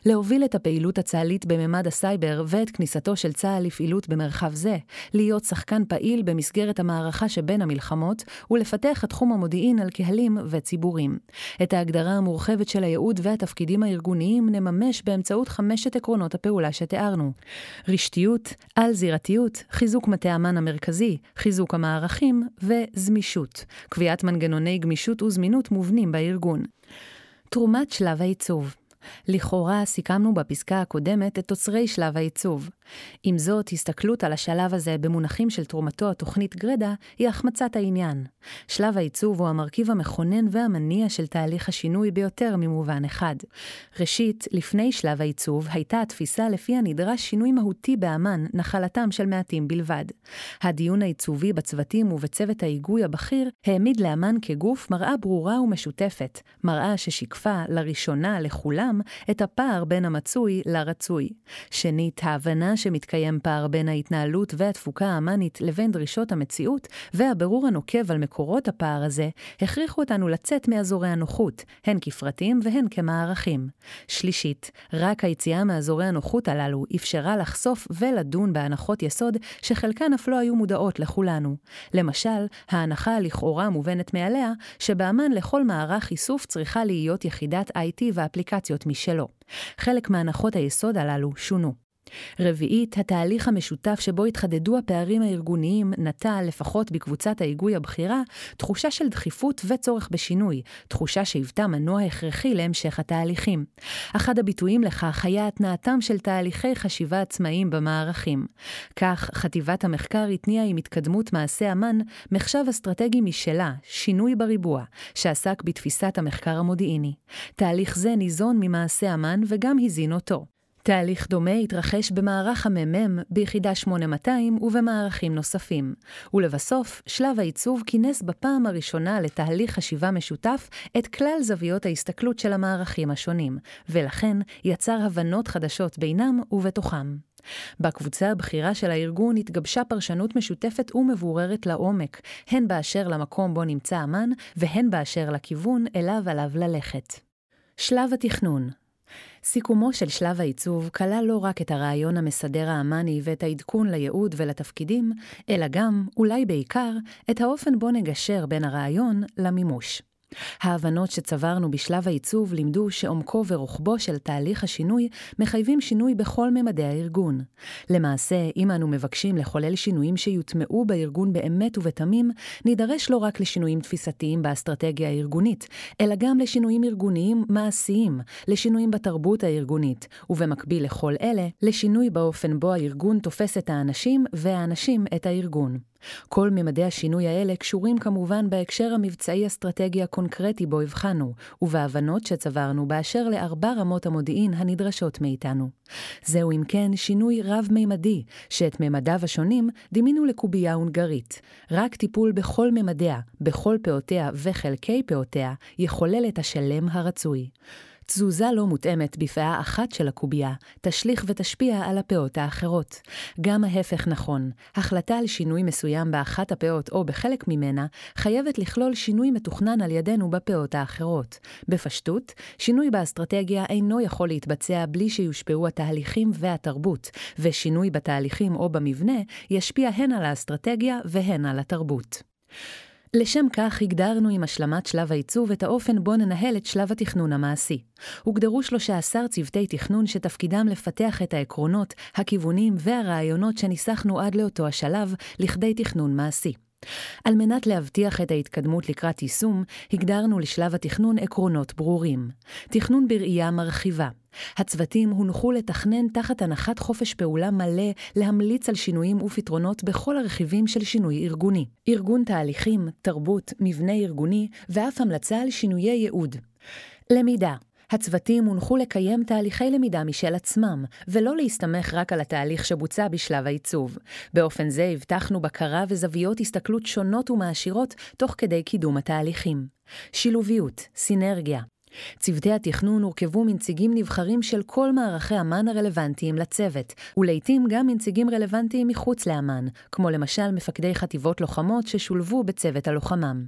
להוביל את הפעילות הצה"לית בממד הסייבר ואת כניסתו של צה"ל לפעילות במרחב זה, להיות שחקן פעיל במסגרת המערכה שבין המלחמות, ולפתח את תחום המודיעין על קהלים וציבורים. את ההגדרה המורחבת של הייעוד והתפקידים הארגוניים נממש באמצעות חמשת עקרונות הפעולה שתיארנו. רשתיות, על-זירתיות, חיזוק מטה אמ"ן המרכזי, חיזוק המערכים וזמישות. קביעת מנגנוני גמישות וזמינות מובנים בארגון. תרומת שלב העיצוב לכאורה סיכמנו בפסקה הקודמת את תוצרי שלב העיצוב. עם זאת, הסתכלות על השלב הזה במונחים של תרומתו התוכנית גרדה היא החמצת העניין. שלב העיצוב הוא המרכיב המכונן והמניע של תהליך השינוי ביותר ממובן אחד. ראשית, לפני שלב העיצוב הייתה התפיסה לפיה נדרש שינוי מהותי באמ"ן, נחלתם של מעטים בלבד. הדיון העיצובי בצוותים ובצוות ההיגוי הבכיר העמיד לאמ"ן כגוף מראה ברורה ומשותפת, מראה ששיקפה, לראשונה, לכולם, את הפער בין המצוי לרצוי. שנית, ההבנה שמתקיים פער בין ההתנהלות והתפוקה האמנית לבין דרישות המציאות, והבירור הנוקב על מקורות הפער הזה, הכריחו אותנו לצאת מאזורי הנוחות, הן כפרטים והן כמערכים. שלישית, רק היציאה מאזורי הנוחות הללו אפשרה לחשוף ולדון בהנחות יסוד שחלקן אף לא היו מודעות לכולנו. למשל, ההנחה לכאורה מובנת מאליה, שבאמן לכל מערך איסוף צריכה להיות יחידת IT ואפליקציות משלו. חלק מהנחות היסוד הללו שונו. רביעית, התהליך המשותף שבו התחדדו הפערים הארגוניים נטע, לפחות בקבוצת ההיגוי הבכירה, תחושה של דחיפות וצורך בשינוי, תחושה שהיוותה מנוע הכרחי להמשך התהליכים. אחד הביטויים לכך היה התנעתם של תהליכי חשיבה עצמאיים במערכים. כך, חטיבת המחקר התניעה עם התקדמות מעשה אמ"ן מחשב אסטרטגי משלה, שינוי בריבוע, שעסק בתפיסת המחקר המודיעיני. תהליך זה ניזון ממעשה אמ"ן וגם הזין אותו. תהליך דומה התרחש במערך המ"מ, ביחידה 8200 ובמערכים נוספים. ולבסוף, שלב העיצוב כינס בפעם הראשונה לתהליך חשיבה משותף את כלל זוויות ההסתכלות של המערכים השונים, ולכן יצר הבנות חדשות בינם ובתוכם. בקבוצה הבכירה של הארגון התגבשה פרשנות משותפת ומבוררת לעומק, הן באשר למקום בו נמצא אמן, והן באשר לכיוון אליו עליו ללכת. שלב התכנון סיכומו של שלב העיצוב כלל לא רק את הרעיון המסדר האמני ואת העדכון לייעוד ולתפקידים, אלא גם, אולי בעיקר, את האופן בו נגשר בין הרעיון למימוש. ההבנות שצברנו בשלב העיצוב לימדו שעומקו ורוחבו של תהליך השינוי מחייבים שינוי בכל ממדי הארגון. למעשה, אם אנו מבקשים לחולל שינויים שיוטמעו בארגון באמת ובתמים, נידרש לא רק לשינויים תפיסתיים באסטרטגיה הארגונית, אלא גם לשינויים ארגוניים מעשיים, לשינויים בתרבות הארגונית, ובמקביל לכל אלה, לשינוי באופן בו הארגון תופס את האנשים והאנשים את הארגון. כל ממדי השינוי האלה קשורים כמובן בהקשר המבצעי-אסטרטגי הקונקרטי בו הבחנו, ובהבנות שצברנו באשר לארבע רמות המודיעין הנדרשות מאיתנו. זהו אם כן שינוי רב-מימדי, שאת ממדיו השונים דימינו לקובייה הונגרית. רק טיפול בכל ממדיה, בכל פאותיה וחלקי פאותיה, יחולל את השלם הרצוי. תזוזה לא מותאמת בפאה אחת של הקובייה, תשליך ותשפיע על הפאות האחרות. גם ההפך נכון, החלטה על שינוי מסוים באחת הפאות או בחלק ממנה, חייבת לכלול שינוי מתוכנן על ידינו בפאות האחרות. בפשטות, שינוי באסטרטגיה אינו יכול להתבצע בלי שיושפעו התהליכים והתרבות, ושינוי בתהליכים או במבנה ישפיע הן על האסטרטגיה והן על התרבות. לשם כך הגדרנו עם השלמת שלב העיצוב את האופן בו ננהל את שלב התכנון המעשי. הוגדרו 13 צוותי תכנון שתפקידם לפתח את העקרונות, הכיוונים והרעיונות שניסחנו עד לאותו השלב לכדי תכנון מעשי. על מנת להבטיח את ההתקדמות לקראת יישום, הגדרנו לשלב התכנון עקרונות ברורים. תכנון בראייה מרחיבה, הצוותים הונחו לתכנן תחת הנחת חופש פעולה מלא להמליץ על שינויים ופתרונות בכל הרכיבים של שינוי ארגוני. ארגון תהליכים, תרבות, מבנה ארגוני ואף המלצה על שינויי ייעוד. למידה הצוותים הונחו לקיים תהליכי למידה משל עצמם, ולא להסתמך רק על התהליך שבוצע בשלב העיצוב. באופן זה הבטחנו בקרה וזוויות הסתכלות שונות ומעשירות תוך כדי קידום התהליכים. שילוביות, סינרגיה, צוותי התכנון הורכבו מנציגים נבחרים של כל מערכי אמ"ן הרלוונטיים לצוות, ולעיתים גם מנציגים רלוונטיים מחוץ לאמ"ן, כמו למשל מפקדי חטיבות לוחמות ששולבו בצוות הלוחמם.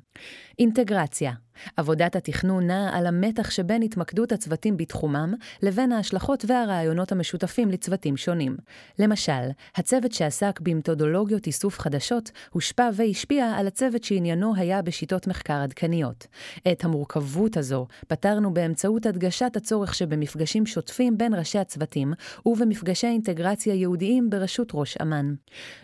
אינטגרציה עבודת התכנון נעה על המתח שבין התמקדות הצוותים בתחומם לבין ההשלכות והרעיונות המשותפים לצוותים שונים. למשל, הצוות שעסק במתודולוגיות איסוף חדשות הושפע והשפיע על הצוות שעניינו היה בשיטות מחקר עדכניות. את המורכבות הזו פתרנו באמצעות הדגשת הצורך שבמפגשים שוטפים בין ראשי הצוותים ובמפגשי אינטגרציה ייעודיים בראשות ראש אמ"ן.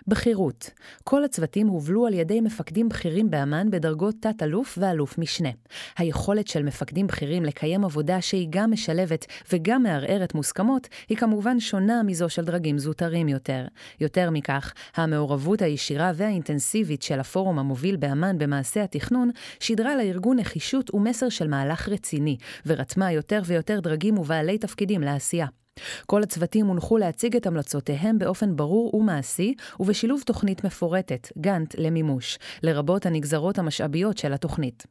בכירות כל הצוותים הובלו על ידי מפקדים בכירים באמ"ן בדרגות תת-אלוף ואלוף משנה. היכולת של מפקדים בכירים לקיים עבודה שהיא גם משלבת וגם מערערת מוסכמות, היא כמובן שונה מזו של דרגים זוטרים יותר. יותר מכך, המעורבות הישירה והאינטנסיבית של הפורום המוביל באמ"ן במעשה התכנון, שידרה לארגון נחישות ומסר של מהלך רציני, ורתמה יותר ויותר דרגים ובעלי תפקידים לעשייה. כל הצוותים הונחו להציג את המלצותיהם באופן ברור ומעשי, ובשילוב תוכנית מפורטת, גאנט, למימוש, לרבות הנגזרות המשאביות של התוכנית.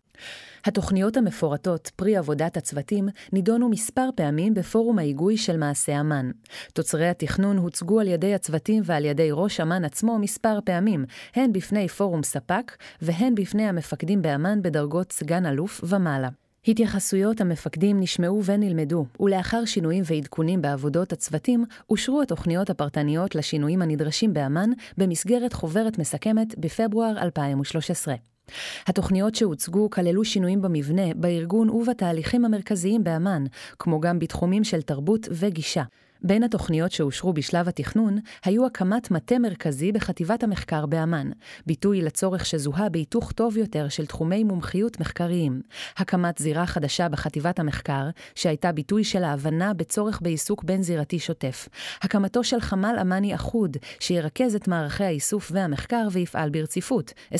התוכניות המפורטות, פרי עבודת הצוותים, נידונו מספר פעמים בפורום ההיגוי של מעשה אמ"ן. תוצרי התכנון הוצגו על ידי הצוותים ועל ידי ראש אמ"ן עצמו מספר פעמים, הן בפני פורום ספק, והן בפני המפקדים באמ"ן בדרגות סגן אלוף ומעלה. התייחסויות המפקדים נשמעו ונלמדו, ולאחר שינויים ועדכונים בעבודות הצוותים, אושרו התוכניות הפרטניות לשינויים הנדרשים באמ"ן במסגרת חוברת מסכמת בפברואר 2013. התוכניות שהוצגו כללו שינויים במבנה, בארגון ובתהליכים המרכזיים באמ"ן, כמו גם בתחומים של תרבות וגישה. בין התוכניות שאושרו בשלב התכנון, היו הקמת מטה מרכזי בחטיבת המחקר באמ"ן, ביטוי לצורך שזוהה בהיתוך טוב יותר של תחומי מומחיות מחקריים, הקמת זירה חדשה בחטיבת המחקר, שהייתה ביטוי של ההבנה בצורך בעיסוק בין-זירתי שוטף, הקמתו של חמ"ל אמ"ני אחוד, שירכז את מערכי האיסוף והמחקר ויפעל ברציפות, 24/7,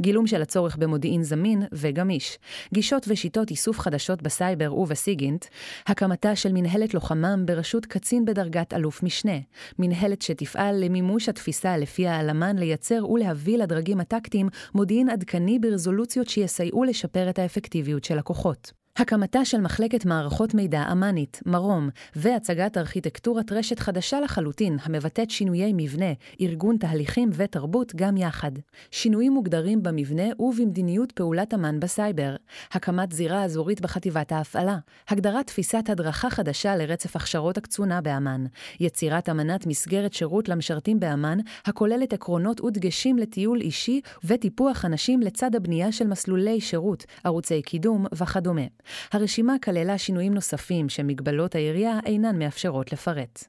גילום של הצורך במודיעין זמין וגמיש, גישות ושיטות איסוף חדשות בסייבר ובסיגינט, הקמתה של מנהלת לוחמה ימ"מ בראשות קצין בדרגת אלוף משנה, מנהלת שתפעל למימוש התפיסה לפיה האלמן לייצר ולהביא לדרגים הטקטיים מודיעין עדכני ברזולוציות שיסייעו לשפר את האפקטיביות של הכוחות. הקמתה של מחלקת מערכות מידע אמ"נית, מרום, והצגת ארכיטקטורת רשת חדשה לחלוטין, המבטאת שינויי מבנה, ארגון תהליכים ותרבות גם יחד. שינויים מוגדרים במבנה ובמדיניות פעולת אמ"ן בסייבר. הקמת זירה אזורית בחטיבת ההפעלה. הגדרת תפיסת הדרכה חדשה לרצף הכשרות הקצונה באמ"ן. יצירת אמנת מסגרת שירות למשרתים באמ"ן, הכוללת עקרונות ודגשים לטיול אישי וטיפוח אנשים לצד הבנייה של מסלולי שירות, ערוצי קידום וכדומה. הרשימה כללה שינויים נוספים שמגבלות העירייה אינן מאפשרות לפרט.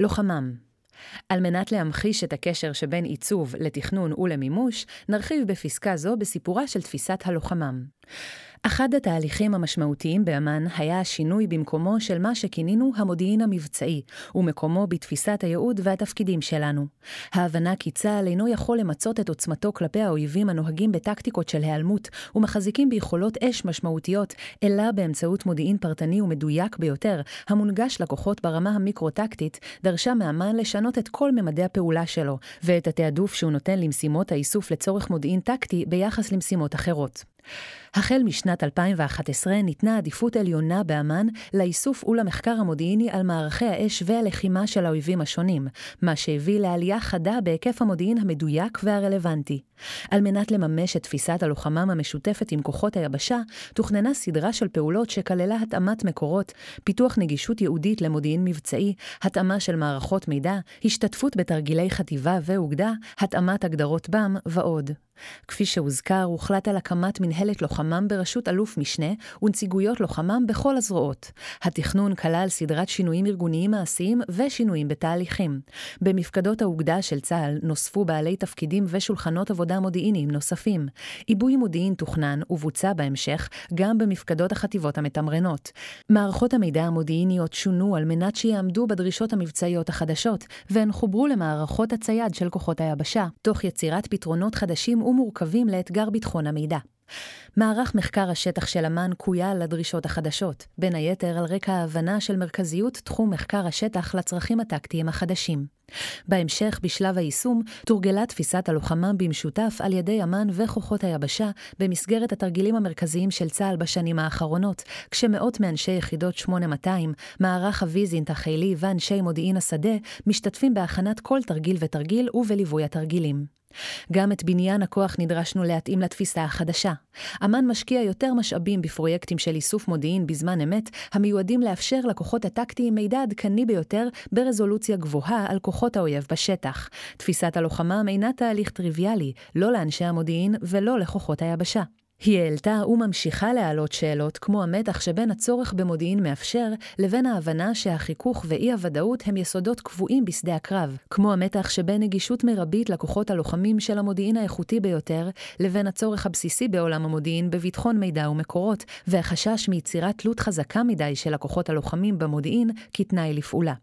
לוחמם על מנת להמחיש את הקשר שבין עיצוב לתכנון ולמימוש, נרחיב בפסקה זו בסיפורה של תפיסת הלוחמם. אחד התהליכים המשמעותיים באמ"ן היה השינוי במקומו של מה שכינינו המודיעין המבצעי, ומקומו בתפיסת הייעוד והתפקידים שלנו. ההבנה כי צה"ל אינו יכול למצות את עוצמתו כלפי האויבים הנוהגים בטקטיקות של היעלמות, ומחזיקים ביכולות אש משמעותיות, אלא באמצעות מודיעין פרטני ומדויק ביותר, המונגש לכוחות ברמה המיקרו-טקטית, דרשה מאמ"ן לשנות את כל ממדי הפעולה שלו, ואת התעדוף שהוא נותן למשימות האיסוף לצורך מודיעין טקטי ביחס למשימות אחרות. החל משנת 2011 ניתנה עדיפות עליונה באמ"ן לאיסוף ולמחקר המודיעיני על מערכי האש והלחימה של האויבים השונים, מה שהביא לעלייה חדה בהיקף המודיעין המדויק והרלוונטי. על מנת לממש את תפיסת הלוחמם המשותפת עם כוחות היבשה, תוכננה סדרה של פעולות שכללה התאמת מקורות, פיתוח נגישות ייעודית למודיעין מבצעי, התאמה של מערכות מידע, השתתפות בתרגילי חטיבה ואוגדה, התאמת הגדרות בם ועוד. כפי שהוזכר, הוחלט על הקמת מנהלת לוחמם בראשות אלוף משנה ונציגויות לוחמם בכל הזרועות. התכנון כלל סדרת שינויים ארגוניים מעשיים ושינויים בתהליכים. במפקדות האוגדה של צה"ל נוספו בעלי תפקידים ושולחנות עבודה מודיעיניים נוספים. עיבוי מודיעין תוכנן ובוצע בהמשך גם במפקדות החטיבות המתמרנות. מערכות המידע המודיעיניות שונו על מנת שיעמדו בדרישות המבצעיות החדשות, והן חוברו למערכות הצייד של כוחות היבשה, תוך יצירת פתרונות חדשים ומורכבים לאתגר ביטחון המידע. מערך מחקר השטח של אמ"ן קויה לדרישות החדשות, בין היתר על רקע ההבנה של מרכזיות תחום מחקר השטח לצרכים הטקטיים החדשים. בהמשך, בשלב היישום, תורגלה תפיסת הלוחמה במשותף על ידי אמ"ן וכוחות היבשה במסגרת התרגילים המרכזיים של צה"ל בשנים האחרונות, כשמאות מאנשי יחידות 8200, מערך הוויזינט החילי ואנשי מודיעין השדה משתתפים בהכנת כל תרגיל ותרגיל ובליווי התרגילים. גם את בניין הכוח נדרשנו להתאים לתפיסה החדשה. אמ"ן משקיע יותר משאבים בפרויקטים של איסוף מודיעין בזמן אמת, המיועדים לאפשר לכוחות הטקטיים מידע עדכני ביותר ברזולוציה גבוהה על כוחות האויב בשטח. תפיסת הלוחמה אינה תהליך טריוויאלי, לא לאנשי המודיעין ולא לכוחות היבשה. היא העלתה וממשיכה להעלות שאלות כמו המתח שבין הצורך במודיעין מאפשר לבין ההבנה שהחיכוך ואי-הוודאות הם יסודות קבועים בשדה הקרב, כמו המתח שבין נגישות מרבית לכוחות הלוחמים של המודיעין האיכותי ביותר, לבין הצורך הבסיסי בעולם המודיעין בביטחון מידע ומקורות, והחשש מיצירת תלות חזקה מדי של הכוחות הלוחמים במודיעין כתנאי לפעולה.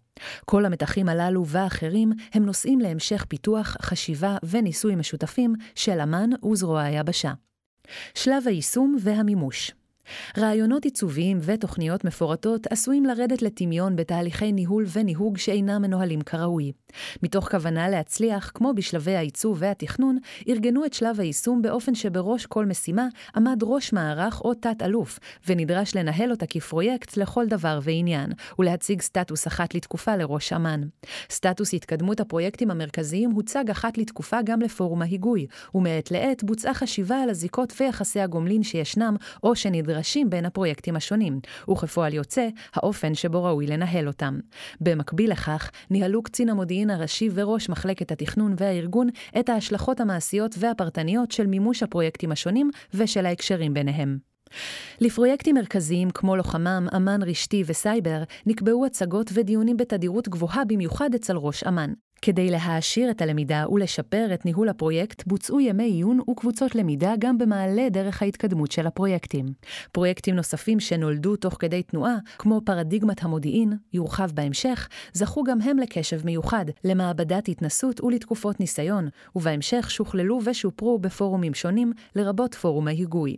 כל המתחים הללו ואחרים הם נושאים להמשך פיתוח, חשיבה וניסוי משותפים של אמ"ן וזרוע היבשה. שלב היישום והמימוש רעיונות עיצוביים ותוכניות מפורטות עשויים לרדת לטמיון בתהליכי ניהול וניהוג שאינם מנוהלים כראוי. מתוך כוונה להצליח, כמו בשלבי העיצוב והתכנון, ארגנו את שלב היישום באופן שבראש כל משימה עמד ראש מערך או תת-אלוף, ונדרש לנהל אותה כפרויקט לכל דבר ועניין, ולהציג סטטוס אחת לתקופה לראש אמ"ן. סטטוס התקדמות הפרויקטים המרכזיים הוצג אחת לתקופה גם לפורום ההיגוי, ומעת לעת בוצעה חשיבה על הזיקות ויחסי הגומלין שישנם, או שנדרש נדרשים בין הפרויקטים השונים, וכפועל יוצא, האופן שבו ראוי לנהל אותם. במקביל לכך, ניהלו קצין המודיעין הראשי וראש מחלקת התכנון והארגון את ההשלכות המעשיות והפרטניות של מימוש הפרויקטים השונים ושל ההקשרים ביניהם. לפרויקטים מרכזיים כמו לוחמם, אמ"ן רשתי וסייבר, נקבעו הצגות ודיונים בתדירות גבוהה במיוחד אצל ראש אמ"ן. כדי להעשיר את הלמידה ולשפר את ניהול הפרויקט, בוצעו ימי עיון וקבוצות למידה גם במעלה דרך ההתקדמות של הפרויקטים. פרויקטים נוספים שנולדו תוך כדי תנועה, כמו פרדיגמת המודיעין, יורחב בהמשך, זכו גם הם לקשב מיוחד, למעבדת התנסות ולתקופות ניסיון, ובהמשך שוכללו ושופרו בפורומים שונים, לרבות פורום ההיגוי.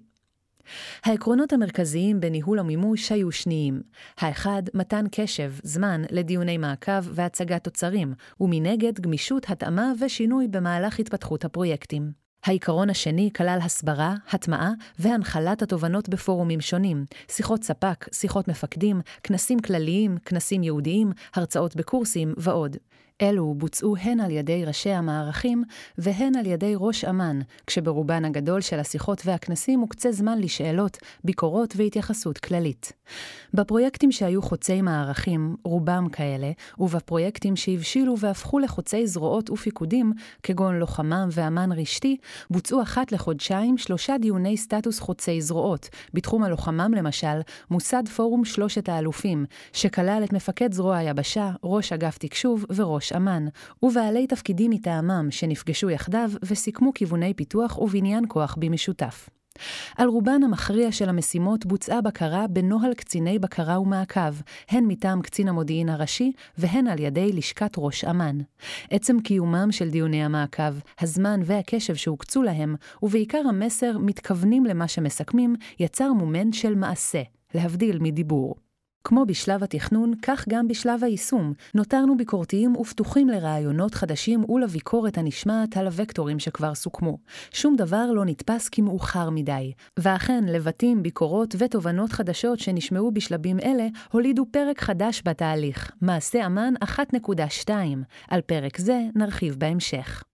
העקרונות המרכזיים בניהול המימוש היו שניים. האחד, מתן קשב, זמן, לדיוני מעקב והצגת תוצרים, ומנגד גמישות, התאמה ושינוי במהלך התפתחות הפרויקטים. העיקרון השני כלל הסברה, הטמעה והנחלת התובנות בפורומים שונים, שיחות ספק, שיחות מפקדים, כנסים כלליים, כנסים ייעודיים, הרצאות בקורסים ועוד. אלו בוצעו הן על ידי ראשי המערכים והן על ידי ראש אמ"ן, כשברובן הגדול של השיחות והכנסים מוקצה זמן לשאלות, ביקורות והתייחסות כללית. בפרויקטים שהיו חוצי מערכים, רובם כאלה, ובפרויקטים שהבשילו והפכו לחוצי זרועות ופיקודים, כגון לוחמם ואמ"ן רשתי, בוצעו אחת לחודשיים שלושה דיוני סטטוס חוצי זרועות. בתחום הלוחמם למשל, מוסד פורום שלושת האלופים, שכלל את מפקד זרוע היבשה, ראש אגף תקשוב וראש ראש אמ"ן, ובעלי תפקידים מטעמם שנפגשו יחדיו וסיכמו כיווני פיתוח ובניין כוח במשותף. על רובן המכריע של המשימות בוצעה בקרה בנוהל קציני בקרה ומעקב, הן מטעם קצין המודיעין הראשי והן על ידי לשכת ראש אמ"ן. עצם קיומם של דיוני המעקב, הזמן והקשב שהוקצו להם, ובעיקר המסר מתכוונים למה שמסכמים, יצר מומנט של מעשה, להבדיל מדיבור. כמו בשלב התכנון, כך גם בשלב היישום, נותרנו ביקורתיים ופתוחים לרעיונות חדשים ולביקורת הנשמעת על הוקטורים שכבר סוכמו. שום דבר לא נתפס כמאוחר מדי. ואכן, לבטים, ביקורות ותובנות חדשות שנשמעו בשלבים אלה, הולידו פרק חדש בתהליך, מעשה אמן 1.2. על פרק זה נרחיב בהמשך.